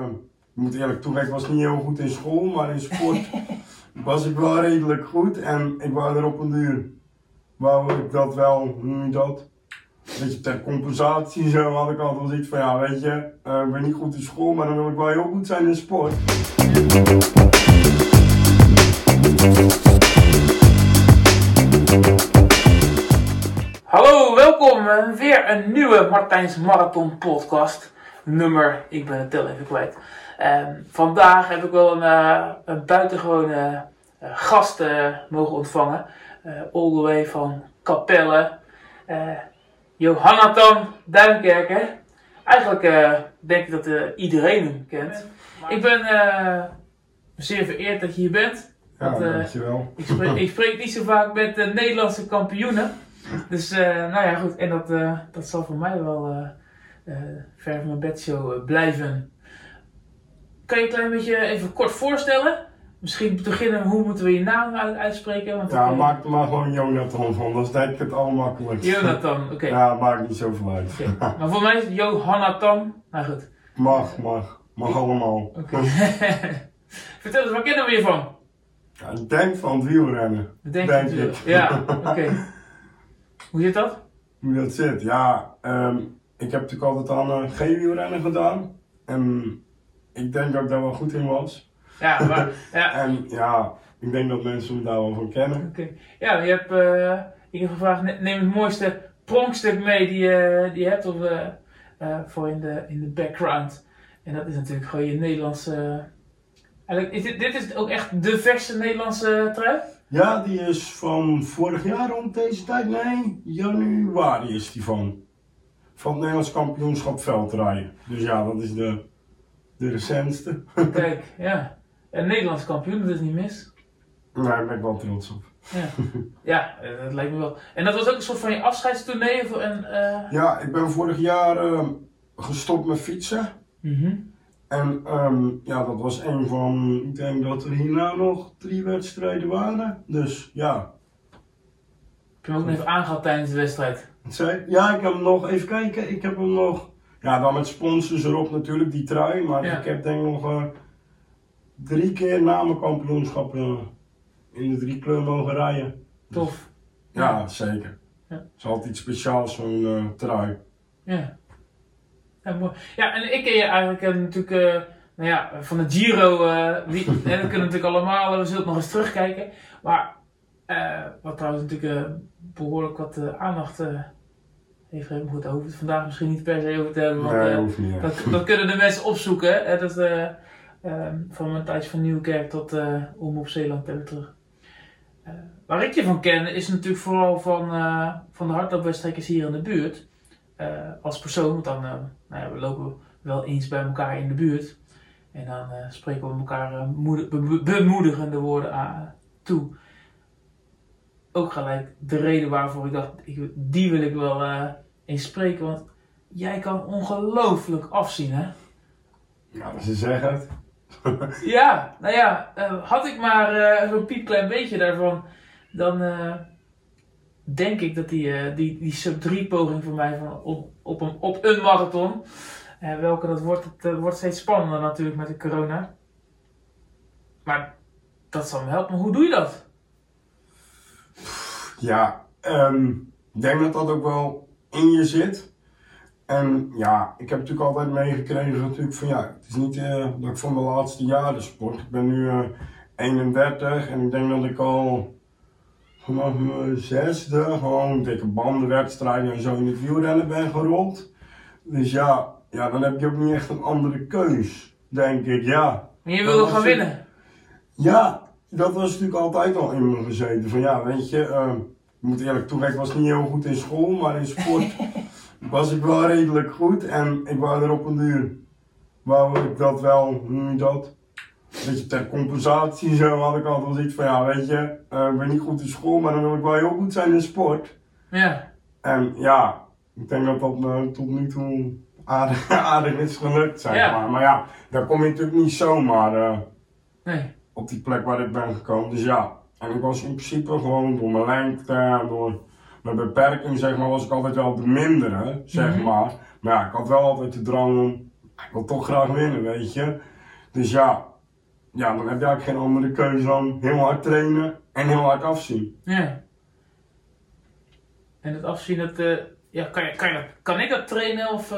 ehm, ik moet eerlijk toegeven, ik was niet heel goed in school, maar in sport was ik wel redelijk goed. En ik wou er op een duur, wou ik dat wel, hoe noem je dat? Weet je, ter compensatie zo had ik altijd wel zoiets van, ja weet je, eh, ik ben niet goed in school, maar dan wil ik wel heel goed zijn in sport. Hallo, welkom. eh, Weer een nieuwe Martijns Marathon podcast. Nummer, ik ben het tel even kwijt. Ehm, vandaag heb ik wel een, eh, een buitengewone eh, gast eh, mogen ontvangen. Eh, all the way van Capelle. Eh Johannatan Duinkerker. Eigenlijk eh, denk ik dat eh, iedereen hem kent. Ik ben eh, zeer vereerd dat je hier bent. Ja, Want, eh, dankjewel. Ik spreek, ik spreek niet zo vaak met de Nederlandse kampioenen. Dus eh, nou ja, goed. En dat, eh, dat zal voor mij wel ver van mijn bedshow eh, blijven. Kan je een klein beetje even kort voorstellen? Misschien beginnen, hoe moeten we je naam uit- uitspreken? Want Ja, eh, maak er maar gewoon Jonathan van, dat is denk ik het allermakkelijkste. Jonathan, oké. Ja, maakt niet zoveel uit. Oké. Maar voor mij is het Johannatan. Nou goed. Mag, mag. Mag allemaal. Oké. Vertel eens, waar kennen we je van? Ja, ik denk van het wielrennen. Denk, Denk ik. Ja, oké. Hoe zit dat? Hoe dat zit? Ja, ehm, ik heb natuurlijk altijd aan uh, G-wielrennen gedaan. En ik denk dat ik daar wel goed in was. Ja, maar, ja, En ja, ik denk dat mensen me daar wel van kennen. Oké. Ja, je hebt, eh, ik heb gevraagd, ne- neem het mooiste pronkstuk mee die, je die je hebt of, eh, eh, voor in de, in de background. En dat is natuurlijk gewoon je Nederlandse... Eigenlijk, is dit, dit is ook echt de verse Nederlandse trui? Ja, die is van vorig jaar rond deze tijd. Nee, januari is die van. Van het Nederlands kampioenschap veldrijden. Dus ja, dat is de, de recentste. Kijk, ja. Een Nederlands kampioen, dat is niet mis. Daar ben ik wel trots op. Ja, ja eh, dat lijkt me wel. En dat was ook een soort van je afscheidstournee? Of een, eh, Ja, ik ben vorig jaar ehm, gestopt met fietsen. mhm. En ehm, ja, dat was een van, ik denk dat er hierna nog drie wedstrijden waren. Dus ja. Heb je hem ook nog even aangehad tijdens de wedstrijd? Ik? Ja, ik heb hem nog, even kijken, ik heb hem nog, ja dan met sponsors erop natuurlijk, die trui. Maar Ja. ik heb denk ik nog eh, drie keer na mijn kampioenschap eh, in de drie kleur mogen rijden. Tof. Ja, zeker. Ja. Het is altijd iets speciaals, zo'n eh, trui. Ja. Ja, mooi. Ja, en ik ken je eigenlijk natuurlijk nou ja, van de Giro. wie, hè, dat kunnen we natuurlijk allemaal, we zullen het nog eens terugkijken. Maar wat trouwens natuurlijk eh, behoorlijk wat aandacht gegeven. Goed, we het vandaag misschien niet per se over te hebben. Want, nee, eh, hoeft niet. dat, dat kunnen de mensen opzoeken. Hè? Dat, eh, eh, van mijn tijd van Nieuwkerk tot eh, om op Zeeland en terug. Waar ik je van ken is natuurlijk vooral van, van de hardloopwedstrijdjes hier in de buurt. Als persoon, want dan nou ja, we lopen wel eens bij elkaar in de buurt. En dan spreken we elkaar be- bemoedigende woorden aan, toe. Ook gelijk de reden waarvoor ik dacht, ik, die wil ik wel eh, eens spreken. Want jij kan ongelooflijk afzien, hè? Ja, ze zeggen het. Ja, nou ja, eh, had ik maar eh, zo'n piepklein beetje daarvan, dan denk ik dat die, die, die sub 3 poging voor mij van op, op, een, op een marathon, welke dat wordt, het wordt steeds spannender natuurlijk met de corona. Maar dat zal me helpen. Maar hoe doe je dat? Ja, ehm, ik denk dat dat ook wel in je zit. En ja, ik heb natuurlijk altijd meegekregen natuurlijk van ja, het is niet eh, dat ik van de laatste jaren sport. Ik ben nu eh, 31 en ik denk dat ik al vanaf mijn zesde gewoon dikke bandenwedstrijden en zo in het wielrennen ben gerold. Dus ja, ja, dan heb je ook niet echt een andere keus, denk ik, ja. En je wilde gaan winnen. Ja, dat was natuurlijk altijd al in me gezeten. Van ja, weet je, eh, ik moet eerlijk toegeven, ik was niet heel goed in school, maar in sport was ik wel redelijk goed. En ik wou er op een duur, wou ik dat wel, hoe noem je dat? Weet je, ter compensatie zo had ik altijd wel iets van ja, weet je, eh, ik ben niet goed in school, maar dan wil ik wel heel goed zijn in sport. Ja, En ja, ik denk dat dat me tot nu toe aardig, aardig is gelukt, zeg Ja. maar. Maar ja, daar kom je natuurlijk niet zomaar. eh, nee. Op die plek waar ik ben gekomen. Dus ja, en ik was in principe gewoon door mijn lengte, en door mijn beperking, zeg maar, was ik altijd wel de mindere, zeg Mhm. maar. Maar ja, ik had wel altijd de drang om ik wil toch graag winnen, weet je. Dus ja, ja, dan heb je eigenlijk geen andere keuze dan heel hard trainen en heel hard afzien. Ja. En het afzien, dat, eh, ja, kan, je, kan, je, kan ik dat trainen of...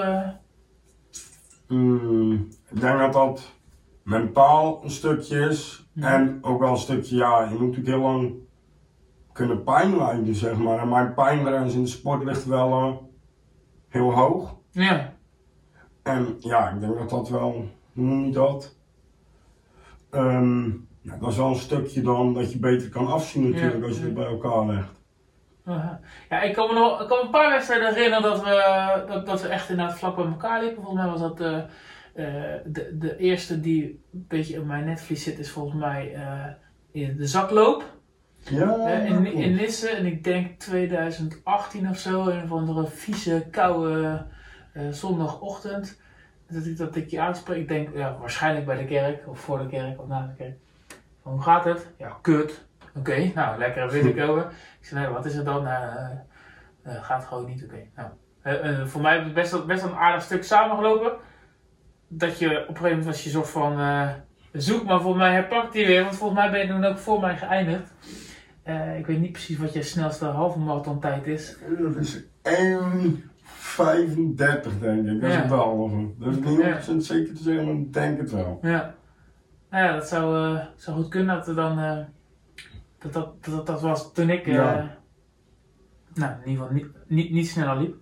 Hmm, ik denk dat dat mentaal een stukje is. Ja. En ook wel een stukje, ja, je moet natuurlijk heel lang kunnen pijn lijden, zeg maar. En mijn pijngrens in de sport ligt wel eh, heel hoog. ja. En ja, ik denk dat dat wel, hoe noem je dat? Ehm, ja, dat is wel een stukje dan dat je beter kan afzien natuurlijk Ja, als je het bij elkaar legt. Ja, ik kan me nog ik kan me een paar wedstrijden herinneren dat we, dat, dat we echt inderdaad vlak bij elkaar liepen. Volgens mij was dat eh, eh, de, de eerste die een beetje op mijn netvlies zit, is volgens mij eh, in de zakloop. Ja, Eh, in, in Lisse, en ik denk 2018 of zo, een of andere vieze, koude zondagochtend. Dat ik dat ik je uitspreek. Ik denk, ja, waarschijnlijk bij de kerk, of voor de kerk, of na de kerk. Van, hoe gaat het? Ja, kut. Oké, nou, lekker binnenkomen. ik zei, nee, wat is het dan? Nou, gaat gewoon niet, oké. Nou, eh, eh, voor mij ik best, best een aardig stuk samengelopen. Dat je op een gegeven moment was je soort van eh, zoek, maar volgens mij herpakt hij weer. Want volgens mij ben je toen ook voor mij geëindigd. Eh, ik weet niet precies wat je snelste halve marathon tijd is. Dat is 1,35 denk ik. Dat is Ja. de halve. Dat is niet Ja. 100% zeker te zeggen, maar ik denk het wel. Ja. Nou ja, dat zou, eh, zou goed kunnen dat er dan. dat, dat, dat, dat was toen ik. Ja. nou, in ieder geval niet, niet, niet sneller liep.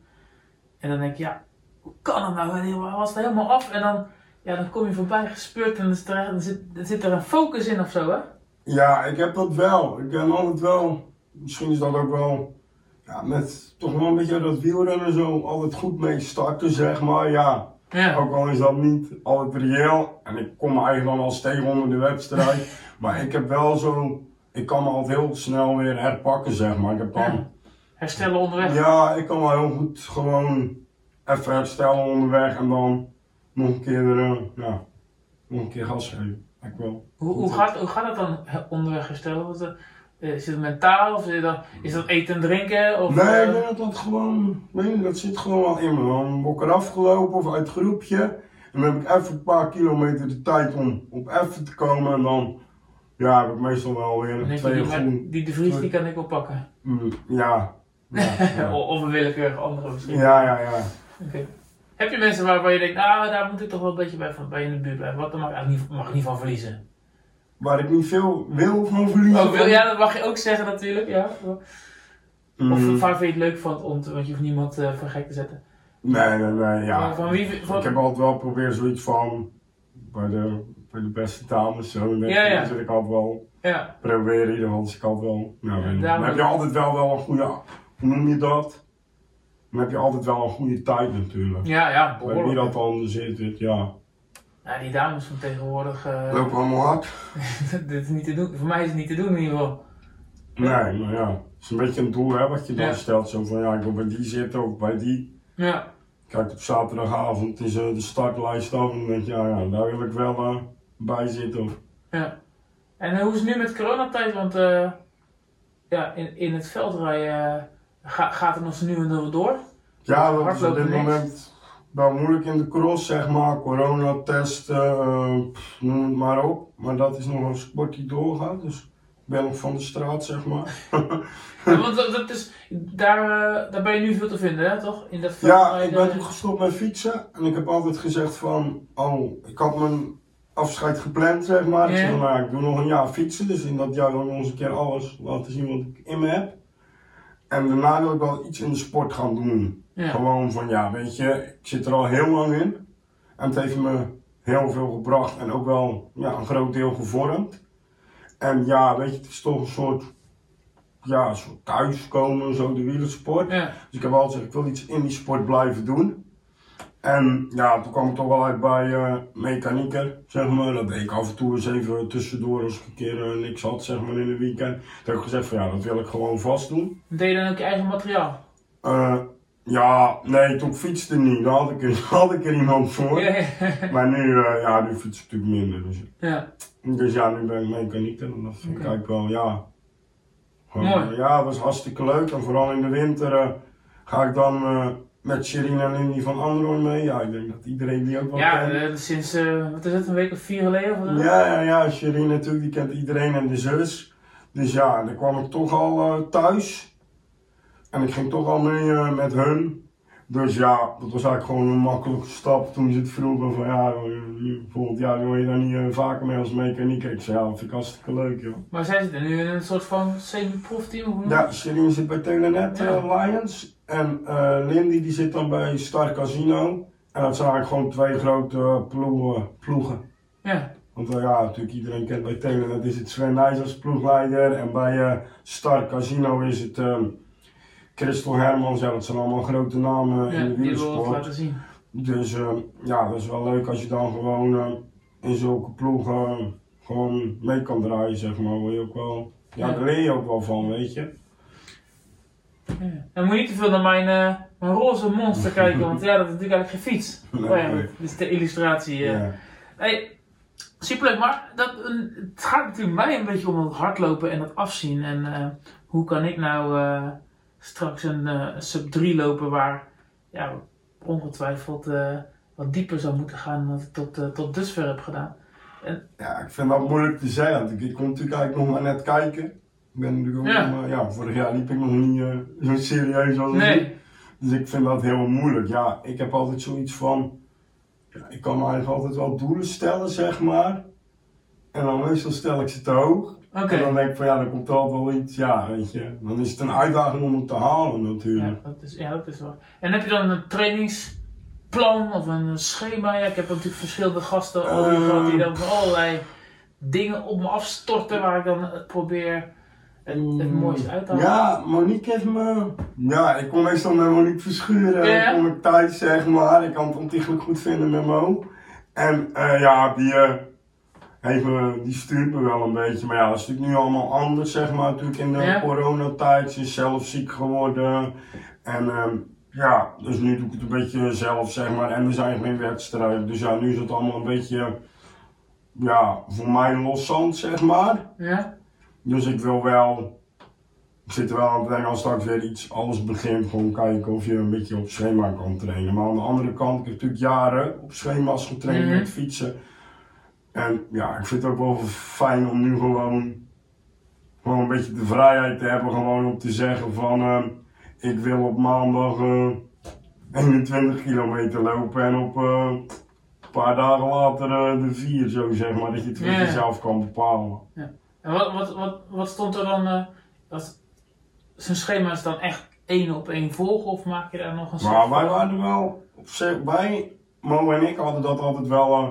En dan denk ik, ja, hoe kan het nou? Hij was er helemaal af en dan, ja, dan kom je voorbij gespeurd en dan, zit, dan zit er een focus in of zo, hè? Ja, ik heb dat wel. Ik ben altijd wel, misschien is dat ook wel, ja, met toch wel een beetje dat wielrennen zo, altijd goed mee starten, zeg maar. Ja, Ja. ook al is dat niet altijd reëel. En ik kom eigenlijk dan al tegen onder de wedstrijd. maar ik heb wel zo, ik kan me altijd heel snel weer herpakken, zeg maar. Ik heb dan, Ja. Herstellen onderweg. ja, ik kan wel heel goed gewoon even herstellen onderweg en dan nog een keer, eh, ja, nog een keer gas geven. Ik wel. Hoe, hoe, gaat, hoe gaat dat dan onderweg herstellen? Wat, eh, is het mentaal of is, dan, is dat eten en drinken? Of, Nee, eh, ik denk dat dat gewoon, nee, dat zit gewoon wel in me. Dan word ik eraf gelopen of uit het groepje. En dan heb ik even een paar kilometer de tijd om op even te komen. En dan ja, heb ik meestal wel weer een denk je, twee die, groen. die de Vries die kan ik wel pakken. Mm, ja. Ja, ja. O- Of een willekeurige andere misschien. ja, ja, ja. Heb je mensen waarvan je denkt, nou daar moet ik toch wel een beetje bij, van, bij in de buurt blijven. Wat daar mag ik niet, mag ik niet van verliezen. Waar ik niet veel wil van verliezen. Oh, wil, ja, dat mag je ook zeggen natuurlijk. Ja. Mm, Of waar vind je het leuk vond, om te, want je hoeft niemand eh voor gek te zetten. nee, nee, nee, ja. Van wie, van, Ik heb altijd wel geprobeerd zoiets van, bij de, bij de beste dames, zo. in Ja, ja. Dat zit ik altijd wel ja. proberen in ieder dus ik altijd wel, nou, daarom- dan heb je altijd wel, wel een goede, hoe noem je dat? Dan heb je altijd wel een goede tijd natuurlijk. ja, ja, Bij wie behoorlijk. dat dan zit, het, ja. Ja, die dames van tegenwoordig, eh, Lopen allemaal hard? dit is niet te doen. Voor mij is het niet te doen in ieder geval. Nee, maar ja. Het is een beetje een doel hè, wat je dan Ja. stelt. Zo van, ja, ik wil bij die zitten of bij die. Ja. Kijk, op zaterdagavond is eh, de startlijst af en dan denk je, ja, ja, daar wil ik wel eh, bij zitten. Of, Ja. En hoe is het nu met coronatijd? Want eh, ja, in, in het veldrijden eh, ga, gaat het nog nu en dan door. Ja, dat is op dit moment wel moeilijk in de cross, zeg maar. Coronatest, eh, pff, noem het maar op. Maar dat is nog een sport die doorgaat. Dus ik ben nog van de straat, zeg maar. Ja, want dat, dat is, daar, eh, daar ben je nu veel te vinden, hè, toch? In dat Ja, ik ben toen gestopt met fietsen. En ik heb altijd gezegd van, oh, ik had mijn afscheid gepland, zeg maar. Ik zeg van, nou, ik doe nog een jaar fietsen. Dus in dat jaar wil ik nog eens een keer alles laten zien wat ik in me heb. En daarna wil ik wel iets in de sport gaan doen. Ja. Gewoon van, ja, weet je, ik zit er al heel lang in. En het heeft me heel veel gebracht en ook wel ja, een groot deel gevormd. En ja, weet je, het is toch een soort, ja, een soort thuiskomen, zo de wielersport. Ja. Dus ik heb altijd gezegd, ik wil iets in die sport blijven doen. En ja, toen kwam ik toch wel uit bij mechanieker, zeg maar. Dat deed ik af en toe eens even tussendoor als ik een keer eh, niks had, zeg maar, in de weekend. Toen heb ik gezegd van ja, dat wil ik gewoon vast doen. Deed je dan ook je eigen materiaal? Eh, ja, nee, toen ik fietste niet. Daar had ik er, had ik er iemand voor. Ja. Maar nu, ja, nu fiets ik natuurlijk minder. Dus, ja. dus ja, nu ben ik mechanieker. En dat vind ik eigenlijk wel, ja. Mooi. Ja, dat is hartstikke leuk. En vooral in de winter ga ik dan met Sherine en Lindy van Android mee. Ja, ik denk dat iedereen die ook wel Ja, kent. eh, sinds, eh, wat is het, een week of vier geleden? Of? Ja, ja, ja, natuurlijk, die kent iedereen en de zus. Dus ja, dan kwam ik toch al eh, thuis. En ik ging toch al mee met hun. Dus ja, dat was eigenlijk gewoon een makkelijke stap toen ze het vroegen van ja, volgend jaar wil je daar niet vaker mee als mechanieker. Ik zei ja, dat vind ik hartstikke leuk joh. Maar zij zitten nu in een soort van semi-prof-team? of hoe noem je Ja? Sherine zit bij Telenet eh, Lions. En eh, Lindy die zit dan bij Star Casino. En dat zijn eigenlijk gewoon twee grote ploegen. ploegen. Ja, Want eh, ja, natuurlijk iedereen kent bij Telenet is het Sven Nijs als ploegleider. En bij eh Star Casino is het ehm Christel Hermans. Ja, dat zijn allemaal grote namen ja in de wil wielersport. laten zien. Dus ja, dat is wel leuk als je dan gewoon eh, in zulke ploegen gewoon mee kan draaien, zeg maar. Word je ook wel, ja, Ja. daar leer je ook wel van, weet je. Dan moet je niet te veel naar mijn, eh, mijn roze monster kijken, want ja, dat is natuurlijk eigenlijk geen fiets. Nee, oh ja, nee. dit is de illustratie. eh. Ja. Hey, superleuk, maar dat, het gaat natuurlijk mij een beetje om het hardlopen en het afzien. En eh, hoe kan ik nou straks een sub 3 lopen waar ja, ongetwijfeld wat dieper zou moeten gaan dan ik tot, tot dusver heb gedaan. Ja, ik vind dat moeilijk te zeggen. want Ik, ik kon natuurlijk eigenlijk nog maar net kijken. Ik ben natuurlijk ook Ja. maar, ja, vorig jaar liep ik nog niet eh, zo serieus als. Nee, Dus ik vind dat heel moeilijk. Ja, ik heb altijd zoiets van, ja, ik kan me eigenlijk altijd wel doelen stellen, zeg maar. En dan meestal stel ik ze te hoog. En dan denk ik van, ja, dan komt er altijd wel iets, ja, weet je. Dan is het een uitdaging om het te halen Ja, natuurlijk. dat is, ja, dat is wel. En heb je dan een trainingsplan of een schema? Ja, ik heb natuurlijk verschillende gasten Eh. gehad die dan van allerlei dingen op me afstorten waar ik dan het probeer het, het mooiste uit te halen. Ja, Monique heeft me. Ja, ik kom meestal met Monique verschuren. Ja. Kom ik thuis, zeg maar. Ik kan het ontiegelijk goed vinden met Mo. En eh, ja, die, eh, heeft me, die stuurt me wel een beetje. Maar ja, dat is natuurlijk nu allemaal anders, zeg maar. Natuurlijk in de Ja. coronatijd. Ze is zelf ziek geworden. En ehm, ja, dus nu doe ik het een beetje zelf, zeg maar. En er zijn geen wedstrijden. Dus ja, nu is het allemaal een beetje. Ja, voor mij loszand, zeg maar. Ja? Dus ik wil wel. Ik zit er wel aan het denken als straks weer iets alles begint. Gewoon kijken of je een beetje op schema kan trainen. Maar aan de andere kant, ik heb natuurlijk jaren op schema's getraind Mhm. met fietsen. En ja, ik vind het ook wel fijn om nu gewoon. Gewoon een beetje de vrijheid te hebben. Gewoon om te zeggen van. eh, ik wil op maandag eh, 21 kilometer lopen. En op. eh, een paar dagen later eh, de vier, zo zeg maar. Dat je het voor Ja. jezelf kan bepalen. En wat, wat, wat, wat stond er dan? eh dat, zijn schema is dan echt één op één volgen of maak je daar nog een Maar wij waren wel op zich bij. Mo en ik hadden dat altijd wel eh,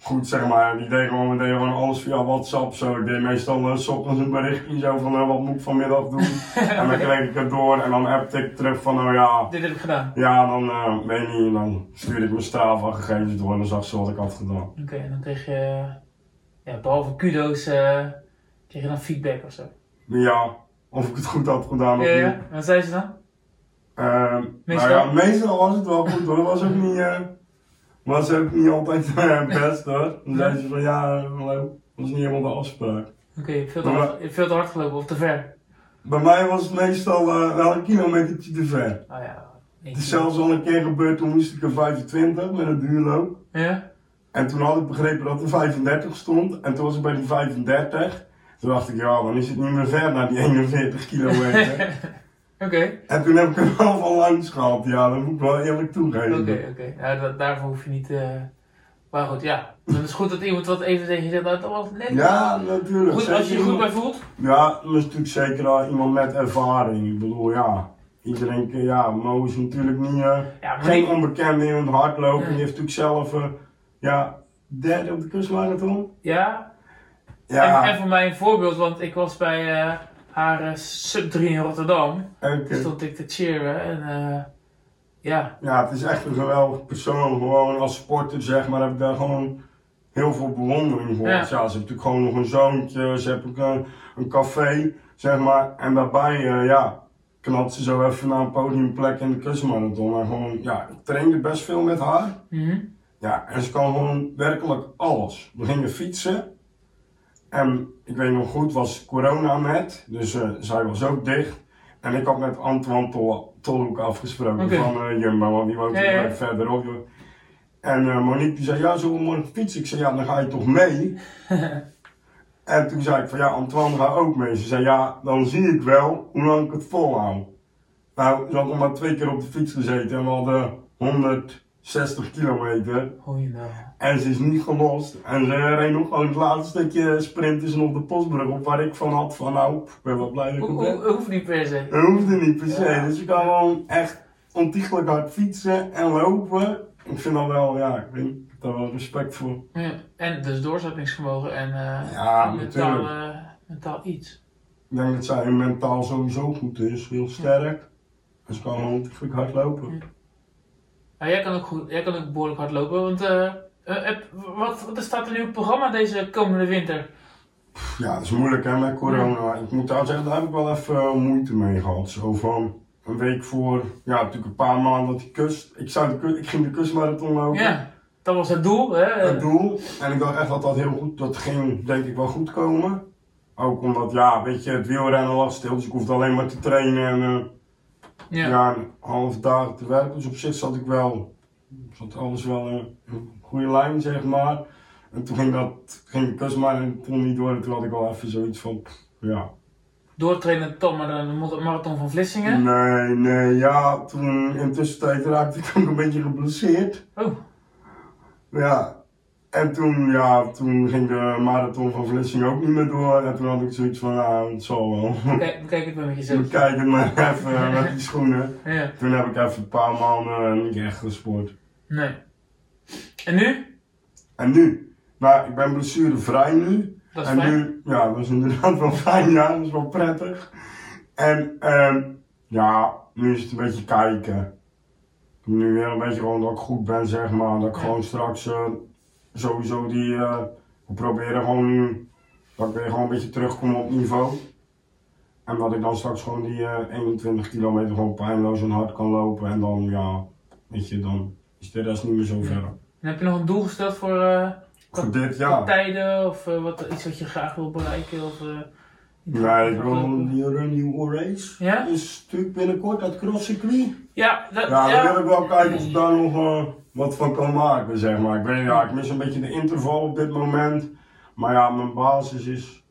goed, zeg maar. Die deden gewoon, we deden gewoon alles via WhatsApp. Zo. Ik deed meestal uh, s ochtends een berichtje zo van eh, wat moet ik vanmiddag doen. en dan kreeg ik het door en dan appte ik terug van nou ja. Dit heb ik gedaan. Ja, dan eh weet je niet. Dan stuurde ik mijn Strava gegevens door en dan zag ze wat ik had gedaan. Oké, en dan kreeg je, ja, behalve kudo's, eh, kreeg je dan feedback of zo. Ja, of ik het goed had gedaan of Ja, niet. ja. Wat zei ze dan? Ehm, Meestal? Nou ja, meestal was het wel goed hoor. Was ook niet, eh, was ook niet altijd eh, best hoor. Dan zei ze van ja, hallo. was niet helemaal de afspraak. Oké, veel, te hard- veel te hard gelopen of te ver? Bij mij was het meestal eh, wel een kilometertje te ver. Oh ja. Het is zelfs al een keer gebeurd, toen moest ik er 25 met een duurloop. Ja? En toen had ik begrepen dat er 35 stond. En toen was ik bij die 35. Toen dacht ik, ja, dan is het niet meer ver naar die 41 kilometer. Oké, en toen heb ik er wel van langs gehad, ja, dat moet ik wel eerlijk toegeven. oké, oké. Ja, daarvoor hoef je niet... eh Maar goed, ja. Dan is het goed dat iemand wat even tegen je zegt, dat was net... Ja, natuurlijk. Goed, als je je goed bij voelt. Ja, dat is natuurlijk zeker iemand met ervaring. Ik bedoel, ja, iedereen, ke- ja, Mo is natuurlijk niet, eh, Ja, geen nee, onbekende in het hardlopen. Nee. Die heeft natuurlijk zelf, eh, ja, derde op de kustmarathon. ja. Ja, En, en voor mij een voorbeeld, want ik was bij eh, haar eh, sub 3 in Rotterdam. en, Toen stond ik te cheeren en eh, ja. ja, het is echt een geweldig persoon. Gewoon als sporter, zeg maar, heb ik daar gewoon heel veel bewondering voor. Ja. Ja. ze heeft natuurlijk gewoon nog een zoontje, ze heeft ook een, een café, zeg maar. En daarbij, ja, knalt ze zo even naar een podiumplek in de kustmarathon. Maar gewoon, ja, ik trainde best veel met haar. Mhm. Ja, en ze kan gewoon werkelijk alles. We gingen fietsen. En ik weet nog goed, was corona net. Dus eh, zij was ook dicht. En ik had met Antoine Tol Tolhoek afgesproken van eh, Jumbo, want die woont Ja, ja. verderop. En eh, Monique die zei, ja, zullen we morgen fietsen? Ik zei, ja, dan ga je toch mee? en toen zei ik van, ja, Antoine gaat ook mee. Ze zei, ja, dan zie ik wel hoe lang ik het volhoud. Nou, ze had nog maar twee keer op de fiets gezeten en we hadden 160 kilometer. Goeiedag. En ze is niet gelost. En ze reed nog gewoon het laatste stukje sprinten ze op de postbrug op waar ik van had van nou, ik ben wel blij dat ik Ho- ben. ho- Hoeft niet per se. Dat hoefde niet per se. Ja. Dus je kan gewoon echt ontiegelijk hard fietsen en lopen. Ik vind dat wel, ja, ik, weet, niet, ik heb daar wel respect voor. Ja. En dus doorzettingsvermogen en eh, Ja, mentaal, eh, mentaal iets. Ik denk dat zij mentaal sowieso goed is, heel sterk. En ze kan ontiegelijk hard lopen. Ja, jij kan ook goed, jij kan ook behoorlijk hard lopen, want eh, heb- wat, wat staat er nu op programma deze komende winter? Ja, dat is moeilijk hè, met corona. Ik moet daar zeggen, daar heb ik wel even eh, moeite mee gehad. Zo van een week voor, ja, natuurlijk een paar maanden dat die kust. Ik, zou de, ku- ik ging de kustmarathon lopen. Ja, dat was het doel, hè? het doel. En ik dacht echt dat dat heel goed, dat ging denk ik wel goed komen. Ook omdat, ja, weet je, het wielrennen lag stil, dus ik hoefde alleen maar te trainen en eh, ja. ja. een half dagen te werken. Dus op zich zat ik wel, zat alles wel in een goede lijn, zeg maar. En toen ging dat, ging de kustmarathon niet door en toen had ik wel even zoiets van, ja. Doortrainen tot maar de marathon van Vlissingen. Nee, nee, ja, toen in tussentijd raakte ik ook een beetje geblesseerd. Oh, Ja, en toen, ja, toen ging de marathon van Vlissingen ook niet meer door. En toen had ik zoiets van, nou, het zal wel. kijk, bekijk het maar met We jezelf. kijken maar even met die schoenen. Ja, Toen heb ik even een paar maanden niet echt gesport. nee. En nu? En nu? Nou, ik ben blessurevrij nu. Dat is en fijn. nu, ja, dat is inderdaad wel fijn, ja, dat is wel prettig. En, ehm ja, nu is het een beetje kijken. Nu weer een beetje gewoon dat ik goed ben, zeg maar. Dat ik gewoon straks eh, sowieso die, eh, we proberen gewoon dat ik weer gewoon een beetje terugkom op niveau. En dat ik dan straks gewoon die eh, 21 kilometer gewoon pijnloos en hard kan lopen. En dan, ja, weet je, dan is de rest niet meer zo ver. En heb je nog een doel gesteld voor, eh, Voor dit jaar. tijden of eh, wat, iets wat je graag wil bereiken? Of, eh, Nee, ik wil die Run New Race. Ja? Is natuurlijk binnenkort dat crosscircuit. Ja, dat, Ja, ja. dan wil ik wel kijken of ik daar nog eh, wat van kan maken, zeg maar. Ik weet ja, ik mis een beetje de interval op dit moment. Maar ja, mijn basis is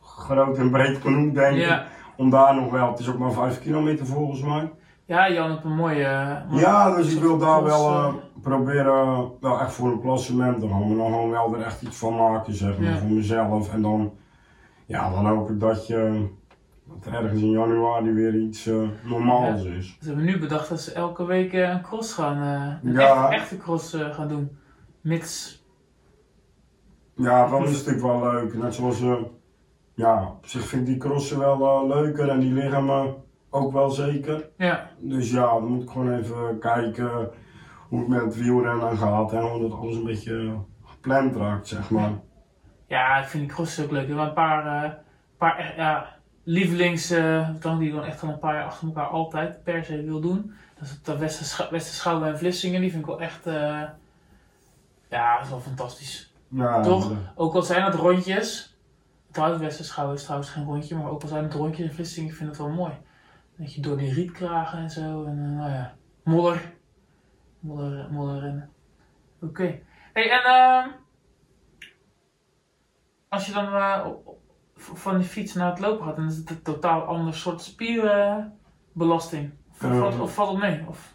groot en breed genoeg, denk ik. Ja. Om daar nog wel, het is ook maar 5 kilometer volgens mij. Ja, Jan hebt een mooie... eh, mooie- Ja, dus ik wil daar wel eh, eh, proberen, wel echt voor een klassement te gaan. Maar dan gewoon wel er echt iets van maken, zeg maar, Ja. voor mezelf. En dan, ja, dan hoop ik dat je, dat er ergens in januari weer iets eh, normaals is. Ze hebben nu bedacht dat ze elke week eh, een cross gaan, eh, een Ja. echt- echte cross gaan doen. Mits, Ja, dan is natuurlijk wel leuk. Net zoals, ja, op zich vind ik die crossen wel leuker en die me ook wel zeker. ja, Dus ja, dan moet ik gewoon even kijken hoe het met het wielrennen gaat en hoe dat alles een beetje gepland raakt, zeg maar. ja, ik vind die cross ook leuk. Er waren een paar, paar ja, lievelings, eh, dan die gewoon echt al een paar jaar achter elkaar altijd per se wil doen. Dat is het de Westerschou- Westerschouwen en Vlissingen. Die vind ik wel echt, eh, ja, dat is wel fantastisch. Ja, Toch? eh, Ook al zijn het rondjes. Trouwens, Westerschouwen is trouwens geen rondje, maar ook al zijn het rondjes in Vlissingen, ik vind het wel mooi. Dat je door die rietkragen en zo, en eh, nou ja, modder. Modder, modder rennen. Oké. Hey, en ehm als je dan eh, van die fiets naar het lopen gaat, dan is het een totaal ander soort spierbelasting. Of, valt- of valt het mee? Of,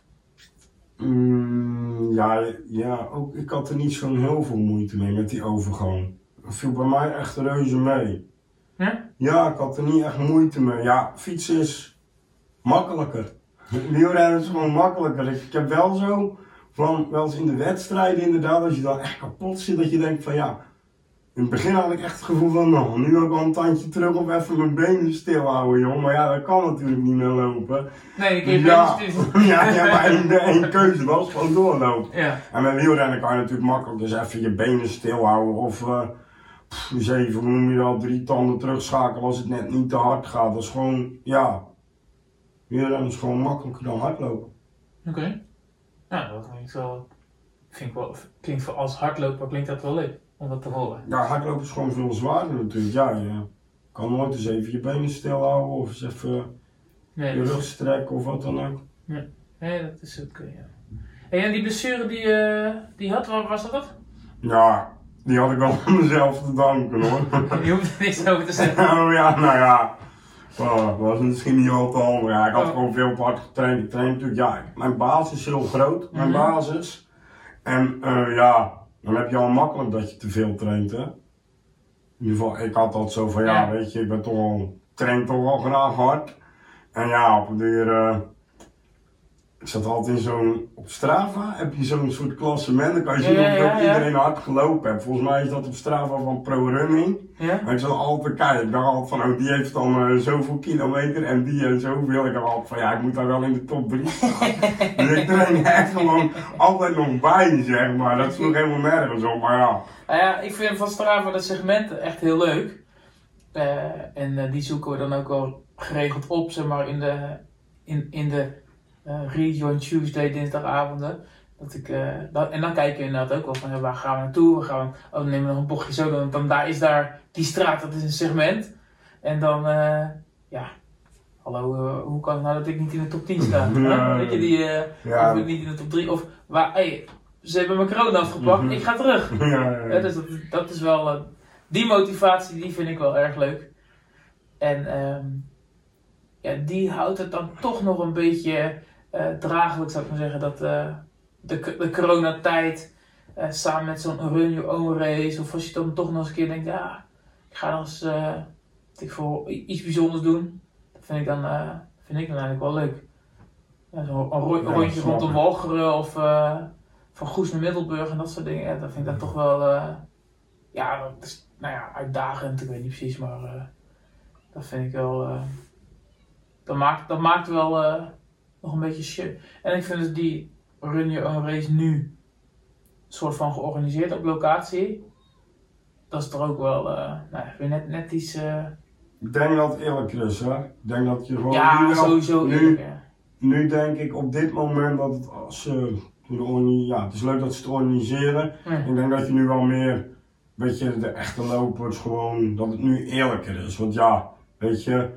mm, ja, ja ook, ik had er niet zo heel veel moeite mee met die overgang. Dat viel bij mij echt reuze mee. Ja? Ja, ik had er niet echt moeite mee. Ja, fietsen is makkelijker. Wielrennen is gewoon makkelijker. Ik, ik heb wel zo van, wel eens in de wedstrijden inderdaad, als je dan echt kapot zit, dat je denkt van ja. In het begin had ik echt het gevoel van, nou, nu ik al een tandje terug of even mijn benen stilhouden, joh. Maar ja, dat kan natuurlijk niet meer lopen. nee, ik heb Ja, benen ja, hebt maar één, één keuze, is gewoon doorlopen. Ja, En met wielrennen kan je natuurlijk makkelijk dus even je benen stilhouden of eh pff, eens even, hoe noem je dat, drie tanden terugschakelen als het net niet te hard gaat. Dat is gewoon, ja, wielrennen is gewoon makkelijker dan hardlopen. oké. Nou, dat klinkt wel, vind ik wel, klinkt voor als hardloper klinkt dat wel leuk om dat te horen. Ja, hardlopen is gewoon veel zwaarder natuurlijk. Ja, je kan nooit eens even je benen stilhouden of eens even Nee, je rug strekken of wat dan ook. nee, dat is oké, ja. En die blessure die eh die had, waar was dat dat? Ja, die had ik wel aan mezelf te danken hoor. Je hoeft er niks over te zeggen. oh ja, nou ja. Dat was misschien niet altijd maar ja, ik had Oh. gewoon veel te hard getraind. Ik train natuurlijk, ja, mijn basis is heel groot, mijn Mhm. basis. En eh, ja, dan heb je al makkelijk dat je te veel traint, hè. In ieder geval, ik had dat zo van, ja, Ja. weet je, ik ben toch al, train toch wel graag hard. En ja, op een duur, eh, ik zat altijd in zo'n, op Strava heb je zo'n soort klassement, dan kan je zien Ja, ja, iedereen hard gelopen heeft. Volgens mij is dat op Strava van Pro Running. Ja? Maar ik zat altijd kijken. Ik dacht altijd van, oh, die heeft dan eh, zoveel kilometer en die en zoveel. Ik dacht altijd van, ja, ik moet daar wel in de top 3 staan. dus ik train echt gewoon altijd nog bij, zeg maar. Dat is nog helemaal nergens op, maar ja. Nou ja, ik vind van Strava dat segment echt heel leuk. Eh, en eh, die zoeken we dan ook wel geregeld op, zeg maar, in de, in, in de eh Rejoin Tuesday dinsdagavonden. Dat ik, eh, dat, en dan kijken we inderdaad ook wel van, waar gaan we naartoe? Waar gaan we, oh, dan nemen we nog een bochtje zo, dan, dan daar is daar die straat, dat is een segment. En dan, eh, ja, hallo, hoe kan het nou dat ik niet in de top 10 sta? Ja. Weet je, die, eh, Ja, of ik niet in de top 3, of waar, hey, ze hebben mijn kroon afgepakt, Mhm. ik ga terug. ja, ja, Ja, dus dat, dat is wel, die motivatie die vind ik wel erg leuk. En ehm, ja, die houdt het dan toch nog een beetje draaglijk, zou ik maar zeggen. Dat eh, de, de coronatijd eh, samen met zo'n run your own race, of als je dan toch nog eens een keer denkt, ja, ik ga eens eh, wat ik voor iets bijzonders doen. Dat vind ik dan, eh, vind ik dan eigenlijk wel leuk. Ja, Zo'n een ro- Ja, rondje rondom. Walcheren of eh, van Goes naar Middelburg en dat soort dingen. Ja, dat vind ik dan toch wel, eh, ja, dat is, nou ja, uitdagend. Ik weet niet precies, maar eh, dat vind ik wel, eh, dat, maakt, dat maakt wel eh, nog een beetje shit. En ik vind dus die Run Your Own Race nu soort van georganiseerd op locatie. Dat is toch ook wel, eh, nou, weer net, net iets, eh, Ik denk dat het eerlijker is, hè. Ik denk dat je gewoon... nu ja, wel- sowieso nu, eerlijk, ja. nu denk ik op dit moment dat het als ze... orga- ja, het is leuk dat ze het organiseren. Ik denk dat je nu wel meer, weet je, de echte lopers gewoon, dat het nu eerlijker is. Want ja, weet je,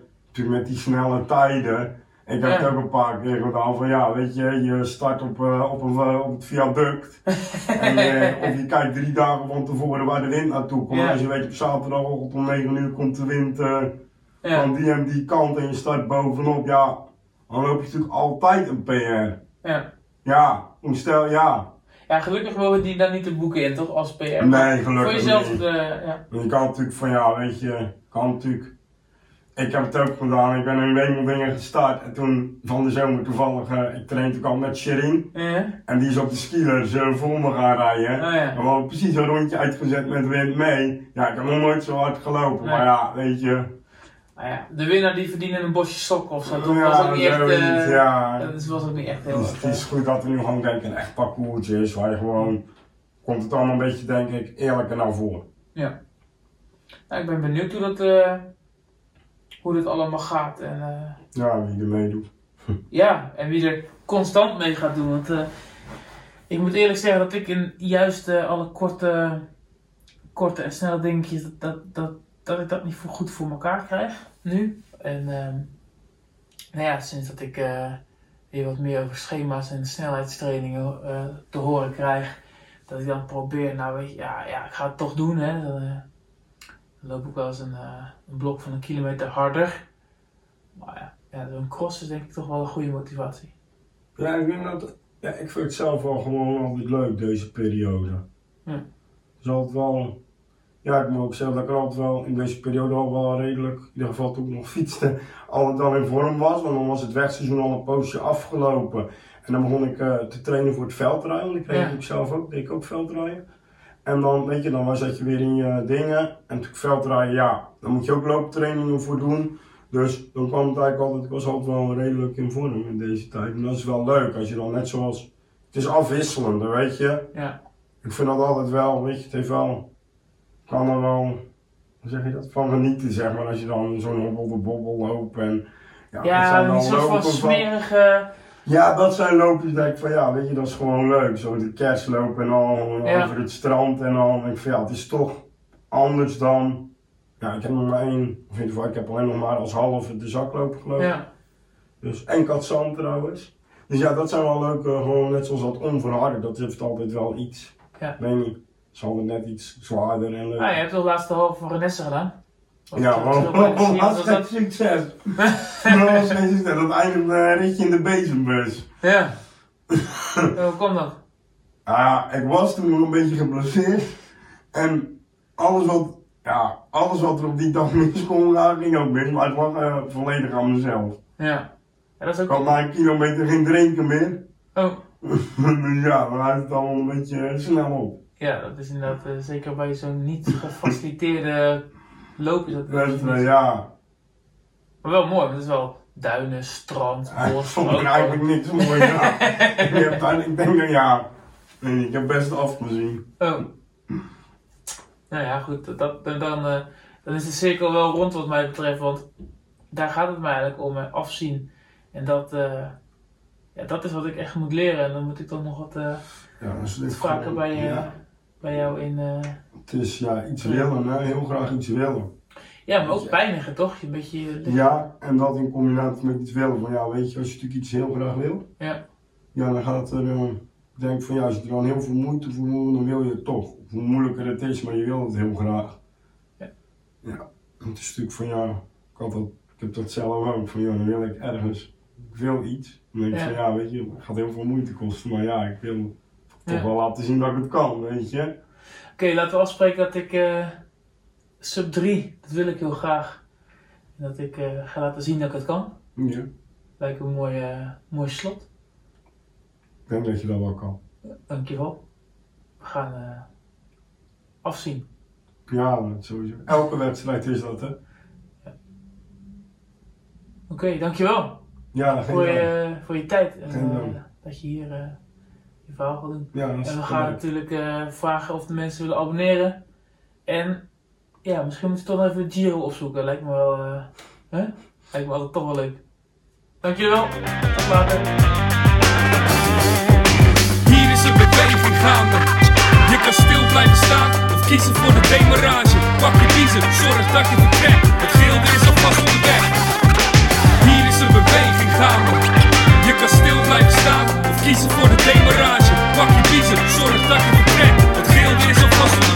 met die snelle tijden. Ik heb het ook een paar keer gedaan van ja, weet je, je start op, eh, op, een, eh, op het viaduct. en, eh, of je kijkt drie dagen van tevoren waar de wind naartoe komt. Als je weet op zaterdagochtend om 9 uur komt de wind van die en die kant en je start bovenop, ja, dan loop je natuurlijk altijd een PR. Ja. Ja, stel, ja. ja, gelukkig mogen die dan niet te boeken in, toch? Als PR. Nee, gelukkig Voor jezelf, niet. ja. Je kan natuurlijk van ja, weet je, kan natuurlijk. Ik heb het ook gedaan, ik ben in Wemeldingen gestart en toen van de zomer toevallig, eh, ik train natuurlijk al met Sherin Ja. en die is op de skilers uh, voor me gaan rijden. Oh ja. En we hadden precies een rondje uitgezet met wind mee. Ja, ik heb nog nooit zo hard gelopen, Nee. maar ja, weet je. Nou ja, de winnaar die verdiende een bosje sokken of zo. Dat ja, was ook niet echt, eh, ja. dat was ook niet echt heel Dus erg. het is goed dat er nu gewoon denk ik een echt parcoursje is waar je gewoon, komt het allemaal een beetje denk ik eerlijker naar voren. Nou, ik ben benieuwd hoe dat, eh, hoe dat allemaal gaat. En, eh, Ja, wie er meedoet. ja, en wie er constant mee gaat doen. Want eh, ik moet eerlijk zeggen dat ik in juist alle korte, korte en snelle dingetjes, dat, dat, dat, dat ik dat niet voor, goed voor elkaar krijg nu. En ehm, nou ja, sinds dat ik eh, weer wat meer over schema's en snelheidstrainingen te horen krijg, dat ik dan probeer, nou weet je, ja, ja ik ga het toch doen. Hè. Dan, dan loop ik wel eens een, eh, een blok van een kilometer harder. Maar ja, ja, een cross is denk ik toch wel een goede motivatie. Ja, ik dat, ja, ik vind het zelf wel gewoon altijd leuk, deze periode. Ja. Altijd wel, ja, ik moet ook zeggen dat ik altijd wel in deze periode al wel redelijk, in ieder geval toen ik nog fietste, altijd wel in vorm was. Want dan was het wegseizoen al een poosje afgelopen. En dan begon ik eh, te trainen voor het veldrijden, want ik kreeg Ja. natuurlijk zelf ook, deed ik ook veldrijden. En dan, weet je, dan was dat je weer in je dingen. En natuurlijk veldrijden, ja, dan moet je ook looptrainingen voor doen. Dus dan kwam het eigenlijk altijd, ik was altijd wel redelijk in vorm in deze tijd. En dat is wel leuk, als je dan net zoals, het is afwisselend, weet je. Ja, Ik vind dat altijd wel, weet je, het heeft wel, kan er wel, hoe zeg je dat, van genieten zeg maar. Als je dan zo'n hobbel de bobbel loopt en, ja, ja die soort van smerige. Ja, dat zijn loopjes dat ik van ja, weet je, dat is gewoon leuk. Zo de kerstloop en al Ja. over het strand en al. En ik van ja, het is toch anders dan. Ja, ik heb nog maar één, of in ieder geval, ik heb alleen nog maar als halve de zakloop gelopen. Ja, Dus, en Katzand trouwens. Dus ja, dat zijn wel leuke, gewoon net zoals dat onverharde, dat heeft altijd wel iets. Ja. Weet niet, is altijd net iets zwaarder en leuk. Ah, je hebt de halve van Renesse gedaan? Ja, want was was het dat? succes? Was geen succes, dat eindigde een ritje in de bezembus. Ja. Hoe komt dat? Ja, ik was toen nog een beetje geblesseerd. En alles wat, ja, alles wat er op die dag mis kon gaan, ging ook mis. Maar het lag eh, volledig aan mezelf. Ja. ja dat is Ik had ook... na een kilometer geen drinken meer. Oh. dus ja, dan houdt het allemaal een beetje eh, snel op. Ja, dat is inderdaad, eh, zeker bij zo'n niet gefaciliteerde loop is dat niet. eh, ja, Maar wel mooi, want het is wel duinen, strand, ik bos. vond ook het eigenlijk niks mooi ik, heb ik denk dat ja, nee, ik heb best afgezien. Oh. Nou ja, goed. Dat, dan, dan, eh, dan is de cirkel wel rond wat mij betreft. Want daar gaat het mij eigenlijk om. afzien. En dat, eh, ja, dat is wat ik echt moet leren. En dan moet ik toch nog wat, eh, Ja, dus vaker bij, ja, bij jou in... eh, het is ja, iets willen, hè? heel graag iets willen. Ja, maar ook pijnigen toch? Een beetje... eh, Ja, en dat in combinatie met iets willen. Van ja, weet je, als je natuurlijk iets heel graag wil, Ja. ja, dan gaat er, ik denk van ja, als je er dan heel veel moeite voor moet, dan wil je het toch. Hoe moeilijker het is, maar je wil het heel graag. Ja. Ja, het is natuurlijk van ja, ik, had dat, ik heb dat zelf ook, van ja, dan wil ik ergens, ik wil iets. Dan denk ik Ja. van ja, weet je, het gaat heel veel moeite kosten, maar ja, ik wil toch Ja. wel laten zien dat ik het kan, weet je. Oké, laten we afspreken dat ik eh, sub 3, dat wil ik heel graag. Dat ik eh, ga laten zien dat ik het kan. Ja, Lijkt me een mooi, eh, mooi slot. ik denk dat je dat wel kan. Dankjewel. We gaan afzien. Ja, sowieso. Elke wedstrijd is dat, hè. Oké, dankjewel Ja, geen voor je, voor je tijd. En dat je hier ja, en we gaan natuurlijk uh, vragen of de mensen willen abonneren. En ja, misschien moeten we toch even Giro opzoeken. Lijkt me wel, uh, hè? Lijkt me altijd toch wel leuk. Dankjewel. Tot later. Hier is een beweging gaande. Je kan stil blijven staan of kiezen voor de demarage. Pak je kiezen, zorg dat je vertrekt. Het gilde is alvast onderweg. Hier is een beweging gaande. Je kan stil blijven staan of kiezen voor de demarage. Pak je biezen, zorg dat je vertrekt. Het geel is alvast